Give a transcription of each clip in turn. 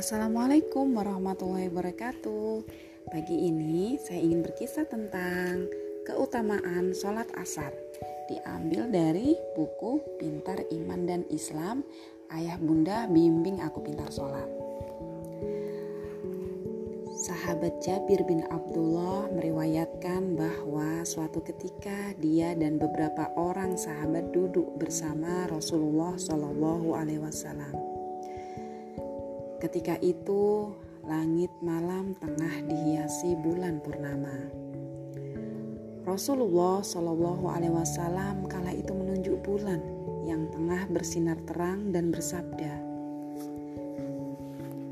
Assalamualaikum warahmatullahi wabarakatuh. Pagi ini saya ingin berkisah tentang keutamaan sholat asar. Diambil dari buku Pintar Iman dan Islam, Ayah Bunda Bimbing Aku Pintar Sholat. Sahabat Jabir bin Abdullah meriwayatkan bahwa suatu ketika dia dan beberapa orang sahabat duduk bersama Rasulullah Shallallahu Alaihi Wasallam. Ketika itu, langit malam tengah dihiasi bulan purnama. Rasulullah Shallallahu Alaihi Wasallam kala itu menunjuk bulan yang tengah bersinar terang dan bersabda,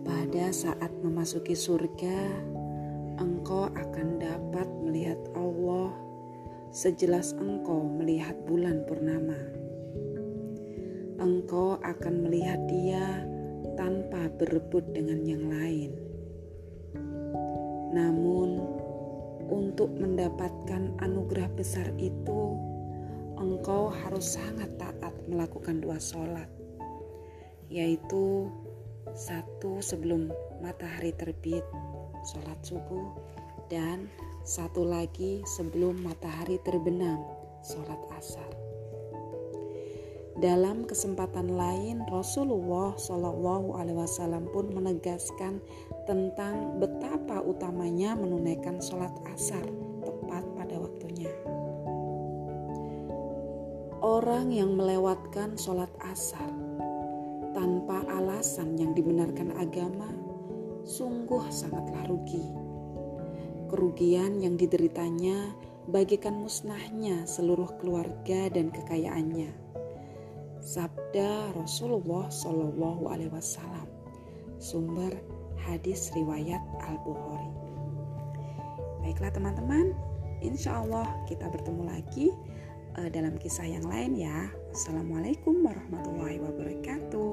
"Pada saat memasuki surga, engkau akan dapat melihat Allah sejelas engkau melihat bulan purnama. Engkau akan melihat Dia." Tanpa berebut dengan yang lain. Namun, untuk mendapatkan anugerah besar itu, engkau harus sangat taat melakukan dua sholat, yaitu satu sebelum matahari terbit, sholat subuh, dan satu lagi sebelum matahari terbenam, sholat asar. Dalam kesempatan lain, Rasulullah Shallallahu Alaihi Wasallam pun menegaskan tentang betapa utamanya menunaikan sholat asar tepat pada waktunya. Orang yang melewatkan sholat asar tanpa alasan yang dibenarkan agama sungguh sangatlah rugi. Kerugian yang dideritanya bagikan musnahnya seluruh keluarga dan kekayaannya Sabda Rasulullah Shallallahu Alaihi Wasallam. Sumber hadis riwayat Al Bukhari. Baiklah teman-teman, insya Allah kita bertemu lagi uh, dalam kisah yang lain ya. Assalamualaikum warahmatullahi wabarakatuh.